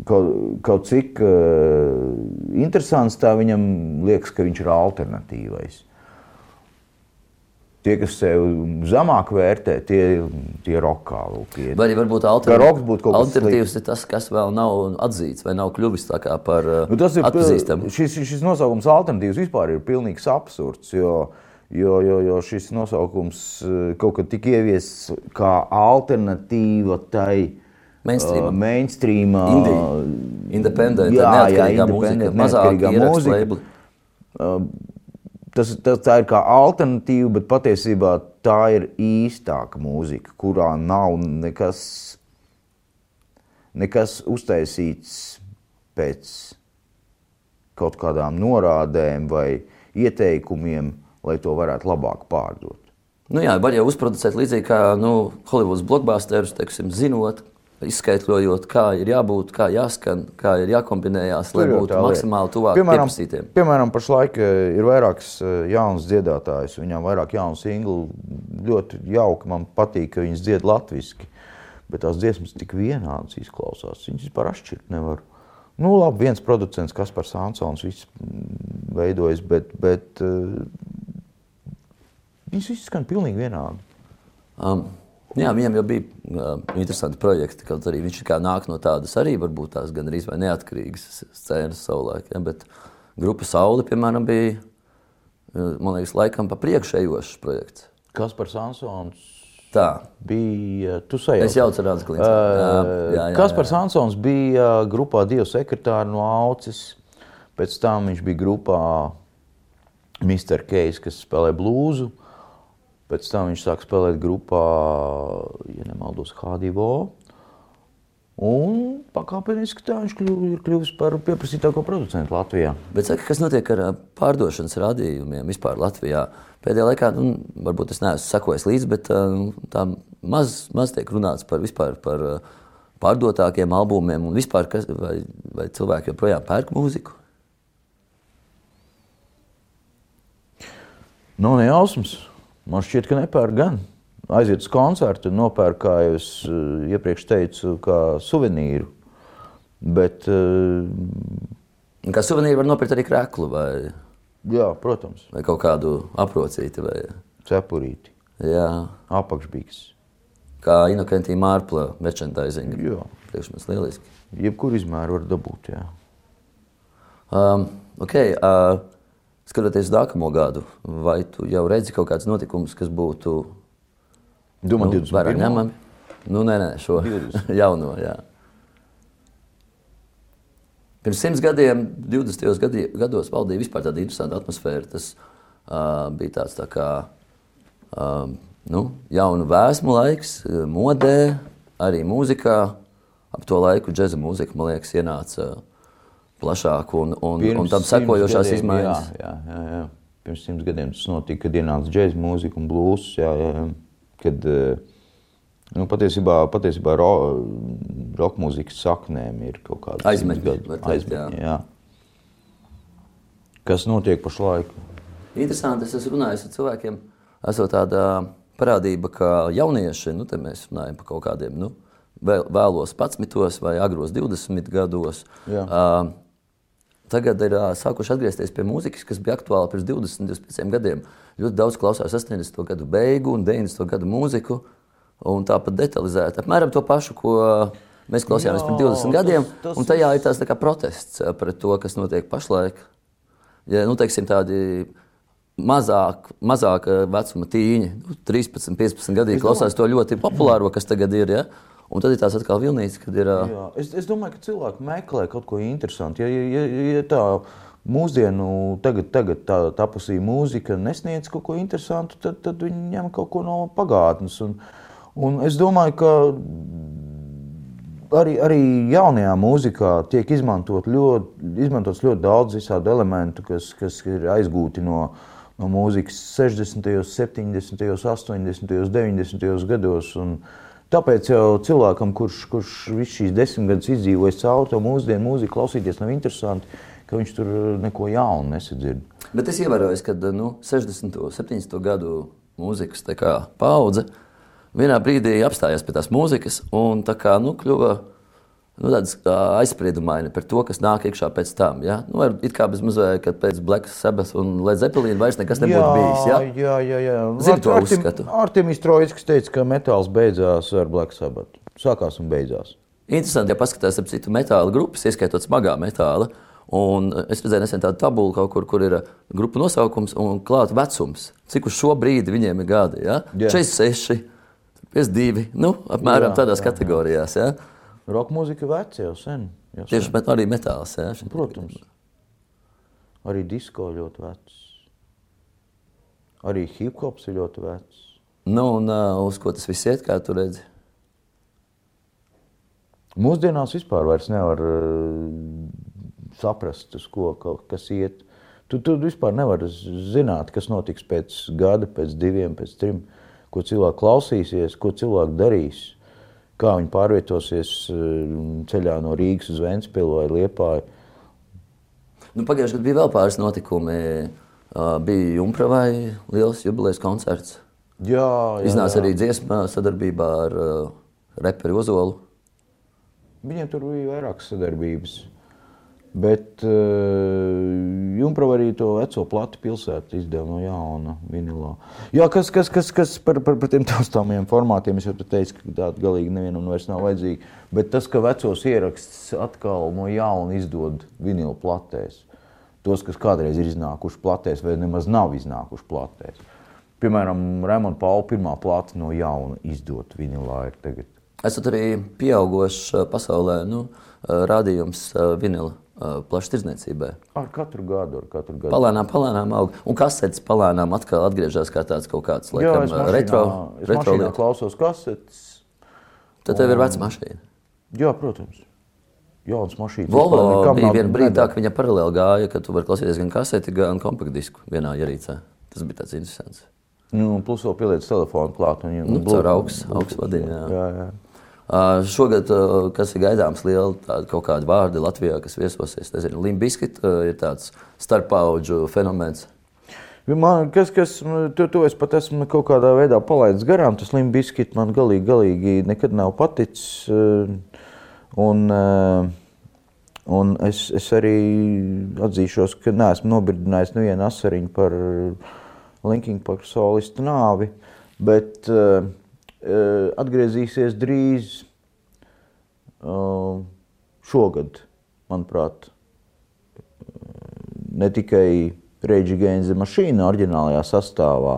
Speaker 2: kaut, kaut cik uh, interesants, tā viņam liekas, ka viņš ir alternatīvais. Tie, kas sev zemāk vērtē, tie, tie ir rokā.
Speaker 1: Vai arī varbūt alternatīvs ir tas, kas vēl nav atzīts vai nav kļuvis par nu, tas ir atpazīstamu.
Speaker 2: Šis, šis nosaukums alternatīvs vispār ir pilnīgs absurds, jo, jo, jo, jo šis nosaukums kaut kad tika ieviests kā alternatīva tai
Speaker 1: mainstream, uh,
Speaker 2: mainstream
Speaker 1: independent, jā, neatkarīgā mūzika, mazākā mūzika.
Speaker 2: Uh, tas, tas, tā ir kā alternatīva, bet patiesībā tā ir īstāka mūzika, kurā nav nekas, nekas uztaisīts pēc kaut kādām norādēm vai ieteikumiem, lai to varētu labāk pārdot.
Speaker 1: Nu jā, var jau uzproducēt līdzīgi kā nu, Holivudas blokbusterus, teiksim, zinot, izskaidrojot, kā ir jābūt, kā jāskan, kā ir jākombinējās, lai būtu maksimāli tuvāk piemēram, pieprasītiem.
Speaker 2: Piemēram, pašlaik eh, ir vairākas eh, jaunas dziedātājas, viņām vairāk jaunu singlu, ļoti jauki, man patīk, ka viņas dzied latviski, bet tās dziesmas tik vienādas izklausās, viņas vispār atšķirt nevar. Nu, labi, viens producents, Kaspars Ansons, viss mm, veidojas, bet, bet uh, viņas visas skan pilnīgi vienādi.
Speaker 1: Um, Jā, viņam jau bija uh, interesanti projekti, kaut arī viņš nāk no tādas arī varbūt tās gan arī neatkarīgas scēnas savulaik. Ja, bet grupa Saule, piemēram, bija, man liekas, laikam pa priekšējošs projekts.
Speaker 2: Kas par Sansons?
Speaker 1: Tā
Speaker 2: bija.
Speaker 1: Es jau atceros, ka uh,
Speaker 2: Kaspars Ansons bija grupā Dieva sekretārs no Aucis. Pēc tam viņš bija grupā Mr. Keis, kas spēlē blūzu. Pēc tam viņš sāk spēlēt grupā, ja nemaldos, Hādīvo. Un pakāpeniski tā viņš kļuv, ir kļuvis par pieprasītāko producentu Latvijā.
Speaker 1: Bet saka, kas notiek ar pārdošanas rādījumiem vispār Latvijā? Pēdējā laikā, nu, varbūt es neesmu sakojis līdzi, bet tā maz, maz tiek runāts par vispār par pārdotākiem albumiem un vispār, kas, vai, vai cilvēki joprojām pērk mūziku?
Speaker 2: Nav no, nejausmas. Man šķiet, ka nepērk gan. Aiziet uz koncertu, nopērk, kā jau es eh, iepriekš teicu, kā suvenīru. Bet, uh,
Speaker 1: kā suvenīru var nopirkt arī krēklu vai,
Speaker 2: jā, protams.
Speaker 1: vai kaut kādu aprocīti vai
Speaker 2: cepurīti.
Speaker 1: Jā.
Speaker 2: Apakšbīgs.
Speaker 1: Kā Inokentī Mārpla merchandising. Jā. Priekšmets lieliski.
Speaker 2: Jebkur izmēru var dabūt, jā.
Speaker 1: Um, ok. Uh, skatoties uz nākamo gadu, vai tu jau redzi kaut kādus notikumus, kas būtu
Speaker 2: Domā, nu, vairāk
Speaker 1: ņemami? Nu, nē, nē, šo jauno. Jā. Pirms simts gadiem, 20. Gadi, gados, valdīja vispār tāda interesanta atmosfēra. Tas uh, bija tāds tā kā uh, nu, jaunu vēsmu laiks, modē, arī mūzikā. Ap to laiku džēza mūzika, man liekas, ienāca uh, plašāk un, un, Pirms un tam sekojošās gadiem, izmaiņas.
Speaker 2: Jā, jā, jā, jā. Pirms simts gadiem tas notika, kad ienāca džēzus mūzika un blūzs. Kad eh, nu, patiesībā, patiesībā ro, roka mūzikas saknēm ir kaut kāda
Speaker 1: aizmetņa.
Speaker 2: Kas notiek pašlaik?
Speaker 1: Interesanti, es esmu runājis ar cilvēkiem. Esot tāda parādība, ka jaunieši, nu, mēs runājam par kaut kādiem, nu, vēl, vēlos 11 vai agros 20 gados. Uh, Tagad ir uh, sākuši atgriezties pie mūzikas, kas bija aktuāla pirms 20, 25 gadiem. Ļoti daudz klausās 80. gadu beigu un 90. gadu mūziku. un tāpat detalizēti. Apmēram to pašu, ko mēs klausījāmies pirms 20 gadiem. Tas, tas un tajā ir tāds tā protests pret to, kas notiek pašlaik. Ja, nu, teiksim, tādi mazāk, mazāk vecuma tīņi, 13, 15 gadi, klausās to ļoti populāro, kas tagad ir. Ja? Un tad ir tās atkal vilnītes, kad ir.
Speaker 2: Jā, es, es domāju, ka cilvēki meklē kaut ko interesantu. Ja, ja, ja, tā mūsdienu, tagad, tagad tā tapusī mūzika nesniedz kaut ko interesantu, tad, tad viņi ņem kaut ko no pagātnes. Un, un es domāju, ka arī, arī jaunajā mūzikā tiek izmantot ļoti, izmantots ļoti daudz visādi elementu, kas, kas ir aizgūti no, no mūzikas 60., 70., 80., 90. gados. Un, Tāpēc jau cilvēkam, kurš, kurš visu šīs desmit gadus izdzīvojis cauri to mūsdienu mūziku, klausīties nav interesanti, ka viņš tur neko jaunu nesadzird.
Speaker 1: Bet es ievēroju, ka nu, 60. un 70. gadu mūzikas paudze vienā brīdī apstājās pie tās mūzikas un tā kā, nu, kļuva nu, tāds aizspriedumaini par to, kas nāk iekšā pēc tam. Ja? Nu, it kā bez mazliet, kad pēc Black Sabbath un Led Zeppelin vairs nekas nebūtu jā, bijis. Ja?
Speaker 2: Jā, jā, jā.
Speaker 1: Zini to Artim, uzskatu.
Speaker 2: Artimis Trojskis teica, ka metāls beidzās ar Black Sabbath. Sākās un beidzās.
Speaker 1: Interesanti, ja paskatās ap citu metāla grupas, ieskaitot smagā metāla. Un es redzēju, nesen tādu tabulu kaut kur, kur ir grupu nosaukums un klāta vecums. Cik uz šo brīdi viņiem ir gadi? Ja? Yeah. 46, 52, nu, apmēram jā, tādās jā, kategorijās. Ja?
Speaker 2: Roka mūzika ir veca jau sen. Jau
Speaker 1: Tieši sen. arī metāls. Ja?
Speaker 2: Protams. Arī disko ļoti vecs. Arī hip hops ir ļoti vecs.
Speaker 1: Nu, un uh, uz ko tas viss iet, kā tu redzi?
Speaker 2: Mūsdienās vispār nevar uh, saprast, uz ko kas iet. Tu, tu vispār nevari zināt, kas notiks pēc gada, pēc diviem, pēc trim, ko cilvēki klausīsies, ko cilvēki darīs kā viņi pārvietosies eh, ceļā no Rīgas uz Vēncpilsnu vai Liepāju.
Speaker 1: Nu, Pagājušajā gadā bija vēl pāris notikumi. Bija Junkrāvai liels jubilejas koncerts.
Speaker 2: Jā, jā,
Speaker 1: Iznāca jā. arī dziesma sadarbībā ar uh, reperi Ozolu.
Speaker 2: Viņiem tur bija vairākas sadarbības. Bet uh, eh, Junkrava arī to veco platu pilsētu izdeva no jauna vinilā. Jā, kas, kas, kas, kas par, par, par tiem taustāmiem formātiem, es jau teicu, ka tāda galīgi nevienam vairs nav vajadzīga. Bet tas, ka vecos ierakstus atkal no jauna izdod vinilu platēs, tos, kas kādreiz ir iznākuši platēs vai nemaz nav iznākuši platēs. Piemēram, Raimonda Paula pirmā plata no jauna izdot vinilā ir tagad.
Speaker 1: Esat arī pieaugošs pasaulē, nu, rādījums vinila plašai tirdzniecībai.
Speaker 2: Ar katru gadu, ar katru gadu.
Speaker 1: Palēnām, palēnām aug. Un kasetes palēnām atkal atgriežas kā tāds kaut kāds laikam,
Speaker 2: Jā, mašīnā, retro, retro lietu. klausos kasetes.
Speaker 1: Tad tev un... ir veca mašīna.
Speaker 2: Jā, protams. Jauns mašīnas.
Speaker 1: Volvo bija viena brīdi tā, ka viņa paralēli gāja, ka tu vari klausīties gan kaseti, gan kompaktdisku vienā ierīcē. Tas bija tāds interesants.
Speaker 2: Nu, plus vēl pieliec telefonu klāt. Un,
Speaker 1: nu, caur augsts, augsts vadiņā.
Speaker 2: Jā, jā. jā.
Speaker 1: Šogad, kas ir gaidāms, liela tāda, kaut kāda vārda Latvijā, kas viesosies. Nezinu, Limbiskit ir tāds starppaudžu fenomens.
Speaker 2: Man, kas, kas, to, to es pat esmu kaut kādā veidā palaidis garām. Tas limbiskits man galīgi, galīgi nekad nav paticis. Un, un es, es arī atzīšos, ka neesmu nobirdinājis nevienu asariņu par Linkin Park solistu nāvi. Bet uh, atgriezīsies drīz šogad, manuprāt, ne tikai Reģis Gēnze mašīna oriģinālajā sastāvā,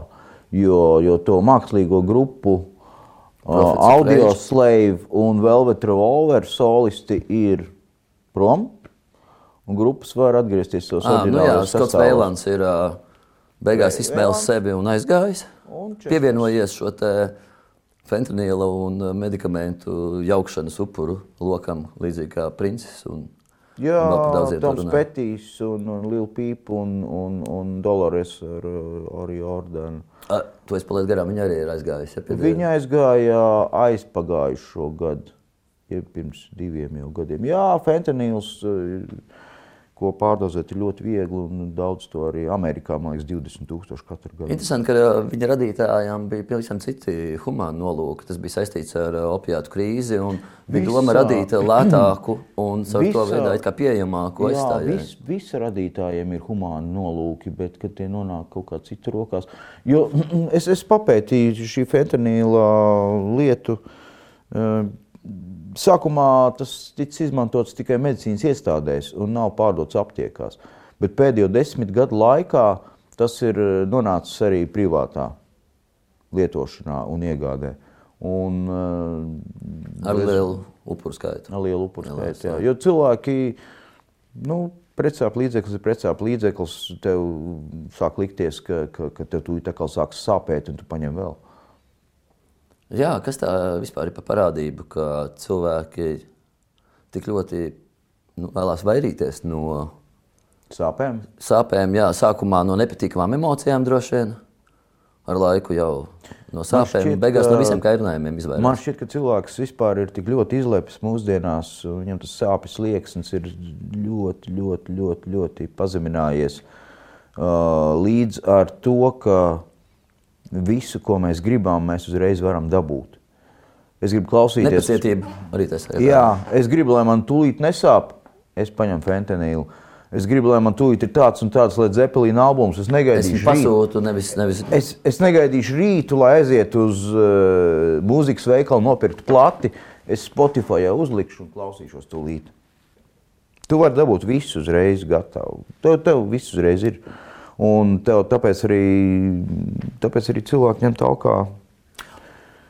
Speaker 2: jo, jo to mākslīgo grupu uh, Audio Rage. Slave un Velvet Revolver solisti ir prom, un grupas var atgriezties savos
Speaker 1: ah, nu jā, Skots Veilans ir beigās izsmēlis sevi un aizgājis, un pievienojies šo te uh, fentanīla un uh, medikamentu jaukšanas upuru lokam, līdzīgi kā princis. Un,
Speaker 2: Jā, Toms Petīs un, un Lil Peep un, un, un Dolores ar Ori Ordenu.
Speaker 1: Tu esi palaid garām, viņa arī ir aizgājusi. Ja,
Speaker 2: viņa aizgāja aizpagājušo gadu, ja pirms diviem jau gadiem. Jā, fentanīls, ko pārdozēt ir ļoti viegli, un daudz to arī Amerikā, man liekas, 20 tūkstoši katru gadu.
Speaker 1: Interesanti, ka uh, viņa radītājām bija pavisam citi humāni nolūki. Tas bija saistīts ar uh, opiātu krīzi, un bija Visā. doma radīt lētāku un Visā. to veidā kā pieejamāku aizstāju.
Speaker 2: Vis, visi radītājiem ir humāni nolūki, bet kad tie nonāk kaut kā citu rokās. Jo es, es papētīju šī fentanīla lietu. Sākumā tas tika izmantots tikai medicīnas iestādēs un nav pārdots aptiekās. Bet pēdējo desmit gadu laikā tas ir eh, nonācis arī privātā lietošanā un iegādē. Un,
Speaker 1: uh, ar lielu upuru skaitu.
Speaker 2: Ar lielu upuru skaitu, jā. Jo cilvēki, nu, precēp līdzeklis ir precēp līdzeklis, tev sāk likties, ka, ka, ka tev tūlīt tā kā sāks sāpēt un tu paņem vēl.
Speaker 1: Jā, kas tā vispār ir par parādību, ka cilvēki tik ļoti nu, vēlās vairīties no
Speaker 2: sāpēm?
Speaker 1: Sāpēm, jā, sākumā no nepatīkamām emocijām droši vien. Ar laiku jau no sāpēm, šķiet, beigās no visiem kairinājumiem izvairās.
Speaker 2: Man šķiet, ka cilvēks vispār ir tik ļoti izlepis mūsdienās, viņam tas sāpes liekas ir ļoti, ļoti, ļoti, ļoti pazeminājies. Līdz ar to, ka visu, ko mēs gribam, mēs uzreiz varam dabūt. Es gribu klausīties.
Speaker 1: Nepacietība arī tas
Speaker 2: ir. Jā, es gribu, lai man tūlīt nesāp, es paņemu fentanīlu. Es gribu, lai man tūlīt ir tāds un tāds Led Zeppelin albums. Es negaidīšu
Speaker 1: es pasūtu, nevis, nevis.
Speaker 2: Es, es negaidīšu rītu, lai aizietu uz uh, mūzikas veikalu, nopirkt plati. Es Spotify uzlikšu un klausīšos tūlīt. Tu vari dabūt visu uzreiz gatavu. Tev, tev viss uzreiz ir. Uh, Un tev, tāpēc, arī, tāpēc arī cilvēki ņem talkā.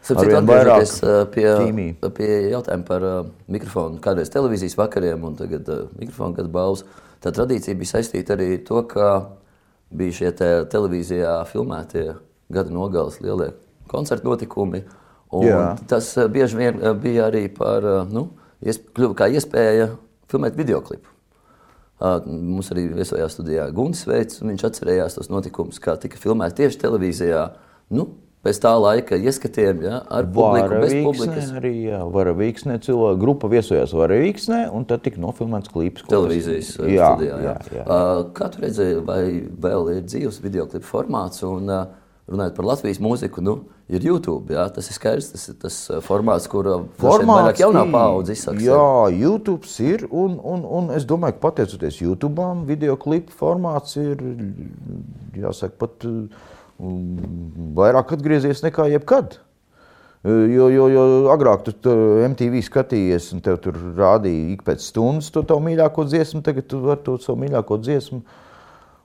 Speaker 1: Sapratu, atgriežoties pie, ķīmī. pie jautājuma par uh, mikrofonu, kādreiz televīzijas vakariem un tagad uh, mikrofonu gadu balvas, tā tradīcija bija saistīta arī to, ka bija šie te televīzijā filmētie gada nogales lielie koncertu notikumi. Tas bieži vien bija arī par, nu, kļuva kā iespēja filmēt videoklipu. Mums arī viesojās studijā Guntis Veits, un viņš atcerējās tos notikumus, kā tika filmēts tieši televīzijā. Nu, Pēc tā laika ieskatiem, ja, ar publiku, bez publikas.
Speaker 2: Arī, jā, Varavīksnē cilvēku grupa viesojās Varavīksnē, un tad tika nofilmēts klips.
Speaker 1: Televīzijas jā, studijā, jā. Jā, jā. Uh, kā tu redzēji, vai vēl ir dzīves videoklipa formāts, un uh, runājot par Latvijas mūziku, nu, ir YouTube. Jā, tas ir skaidrs, tas ir tas uh, formāts, kur uh, formāts vairāk jaunā paudze izsaka.
Speaker 2: Jā, YouTube ir, un, un, un es domāju, ka pateicoties YouTube, video klipu formāts ir, jāsaka, pat um, vairāk atgriezies nekā jebkad. Jo, jo, jo agrāk tu, tu MTV skatījies, un tev tur rādīja ik pēc stundas to tavu mīļāko dziesmu, tagad tu vari to savu mīļāko dziesmu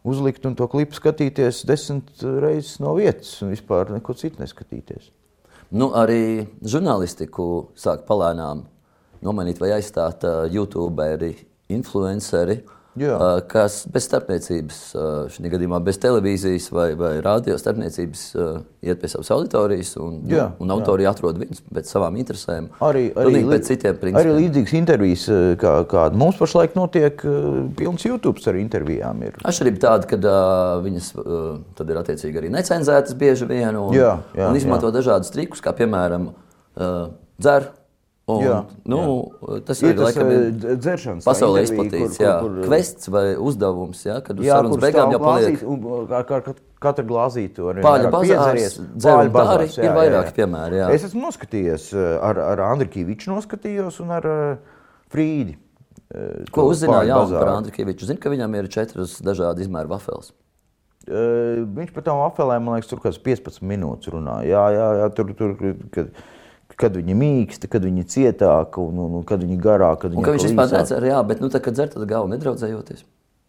Speaker 2: uzlikt un to klipu skatīties desmit reizes no vietas un vispār neko citu neskatīties.
Speaker 1: Nu, arī žurnālistiku sāk palēnām nomainīt vai aizstāt uh, YouTuberi, influenceri. Uh, Jā. kas bez starpniecības, šajā gadījumā bez televīzijas vai, vai radio starpniecības, iet pie savas auditorijas un, jā, un autori jā. atrod viņus pēc savām interesēm.
Speaker 2: Arī, arī, pēc citiem principiem. Arī līdzīgas intervijas, kā, kāda mums pašlaik notiek, pilns YouTube ar intervijām. Ir.
Speaker 1: Atšķirība tāda, ka uh, viņas uh, tad ir attiecīgi arī necenzētas bieži vien un, jā, jā, un izmanto jā. dažādus trikus, kā piemēram uh, dzer Un, jā, nu, jā. Tas ir, tas, laikam,
Speaker 2: ir dzeršanas
Speaker 1: pasaulē izplatīts. Kur, kur, kur, kvests vai uzdevums, jā, kad uz jā, sarunas beigām jau paliek.
Speaker 2: Ar, ar, Katra glāzīte var
Speaker 1: būt. Dzēru bāri ir vairāki piemēri. Jā.
Speaker 2: Es esmu noskatījies ar, ar Andriķīviču noskatījos un ar uh, Frīdi.
Speaker 1: Uh, Ko uzzināja par Andriķīviču? Zinu, ka viņam ir četras dažādi izmēri vafels.
Speaker 2: Uh, viņš par tām vafelēm, man liekas, tur kāds 15 minūtes runā. Jā, jā, jā tur, tur, kad, kad viņi mīksta, kad viņi cietāka un, un, un kad viņi garāka. Kad
Speaker 1: viņi un ka viņš vispār nedzer, jā, bet nu, tā, kad dzer, tad galva nedraudzējoties.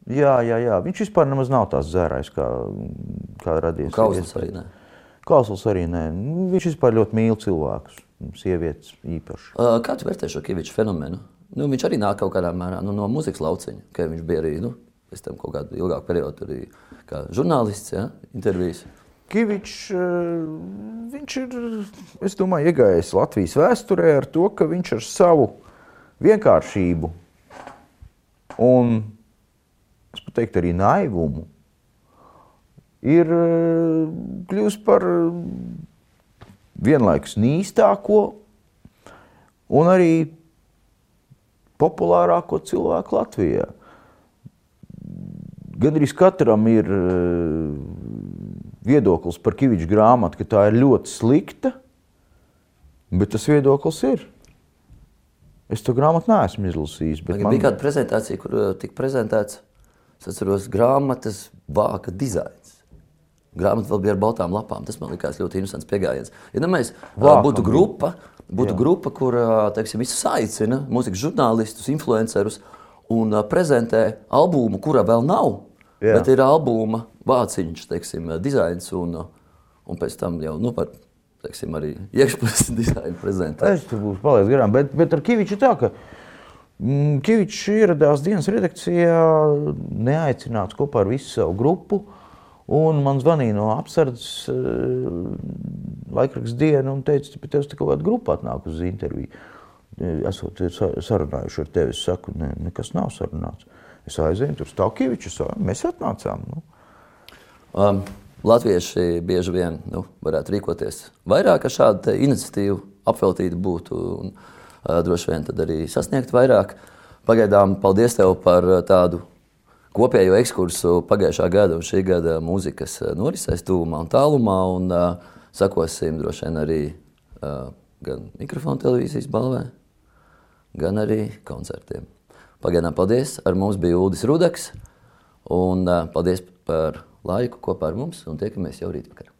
Speaker 2: Jā, jā, jā, viņš vispār nemaz nav tās dzērājs, kā, kā radies.
Speaker 1: Kausls arī nē.
Speaker 2: Kausls arī nē. Nu, viņš vispār ļoti mīl cilvēkus, sievietes īpaši.
Speaker 1: Kā tu vērtē šo Kiviču fenomenu? Nu, viņš arī nāk kaut kādā mērā nu, no muzikas lauciņa, ka viņš bija arī, nu, pēc tam kaut kādu ilgāku periodu arī kā žurnālists, ja, intervijas.
Speaker 2: Kivičs, eh, viņš ir, es domāju, iegājis Latvijas vēsturē ar to, ka viņš ar savu vienkāršību un, es pat teiktu, arī naivumu ir eh, kļuvis par vienlaikus nīstāko un arī populārāko cilvēku Latvijā. gandrīz katram ir viedoklis par Kaviča grāmatu, ka tā ir ļoti slikta, bet tas viedoklis ir. Es to grāmatu neesmu izlasījis.
Speaker 1: Man... Bija kāda prezentācija, kur tika prezentēts, es atceros, grāmatas vāka dizains. Grāmata vēl bija ar baltām lapām. Tas man likās ļoti interesants pieejams. Ja nu mēs Vākam. būtu grupa, būtu Jā. grupa, kur teiksim, visus aicina, mūzikas žurnālistus, influencerus, un prezentē albumu, kura vēl nav, Jā. bet ir albuma vāciņš, teiksim, dizains, un, un pēc tam jau nu, par teiksim, arī iekšpuses dizaina prezentēt.
Speaker 2: Es tur būšu palaidis garām, bet, bet ar Kiviču tā, ka mm, Kivičs ieradās dienas redakcijā, neaicināts kopā ar visu savu grupu. Un man zvanīja no apsardzes uh, laikraksta diena un teica, ka tev kaut kāda grupa atnāk uz interviju. Esot sarunājuši ar tevi, es saku, ne, nekas nav sarunāts. Es aizēju, tur stāv Kivičs, mēs atnācām. Nu.
Speaker 1: Um, Latvieši bieži vien nu, varētu rīkoties vairāk ar šādu iniciatīvu, apveltītu būtu un uh, droši vien arī sasniegt vairāk. Pagaidām paldies tev par tādu kopējo ekskursu pagājušā gada un šī gada mūzikas eh, norisēs tuvumā un tālumā. Un, uh, sakosim droši vien arī uh, gan mikrofonu televīzijas balvē, gan arī koncertiem. Pagaidām paldies. Ar mums bija Ulris Rudaks. Un paldies par laiku kopā ar mums un tiekamies jau rīt vakarā.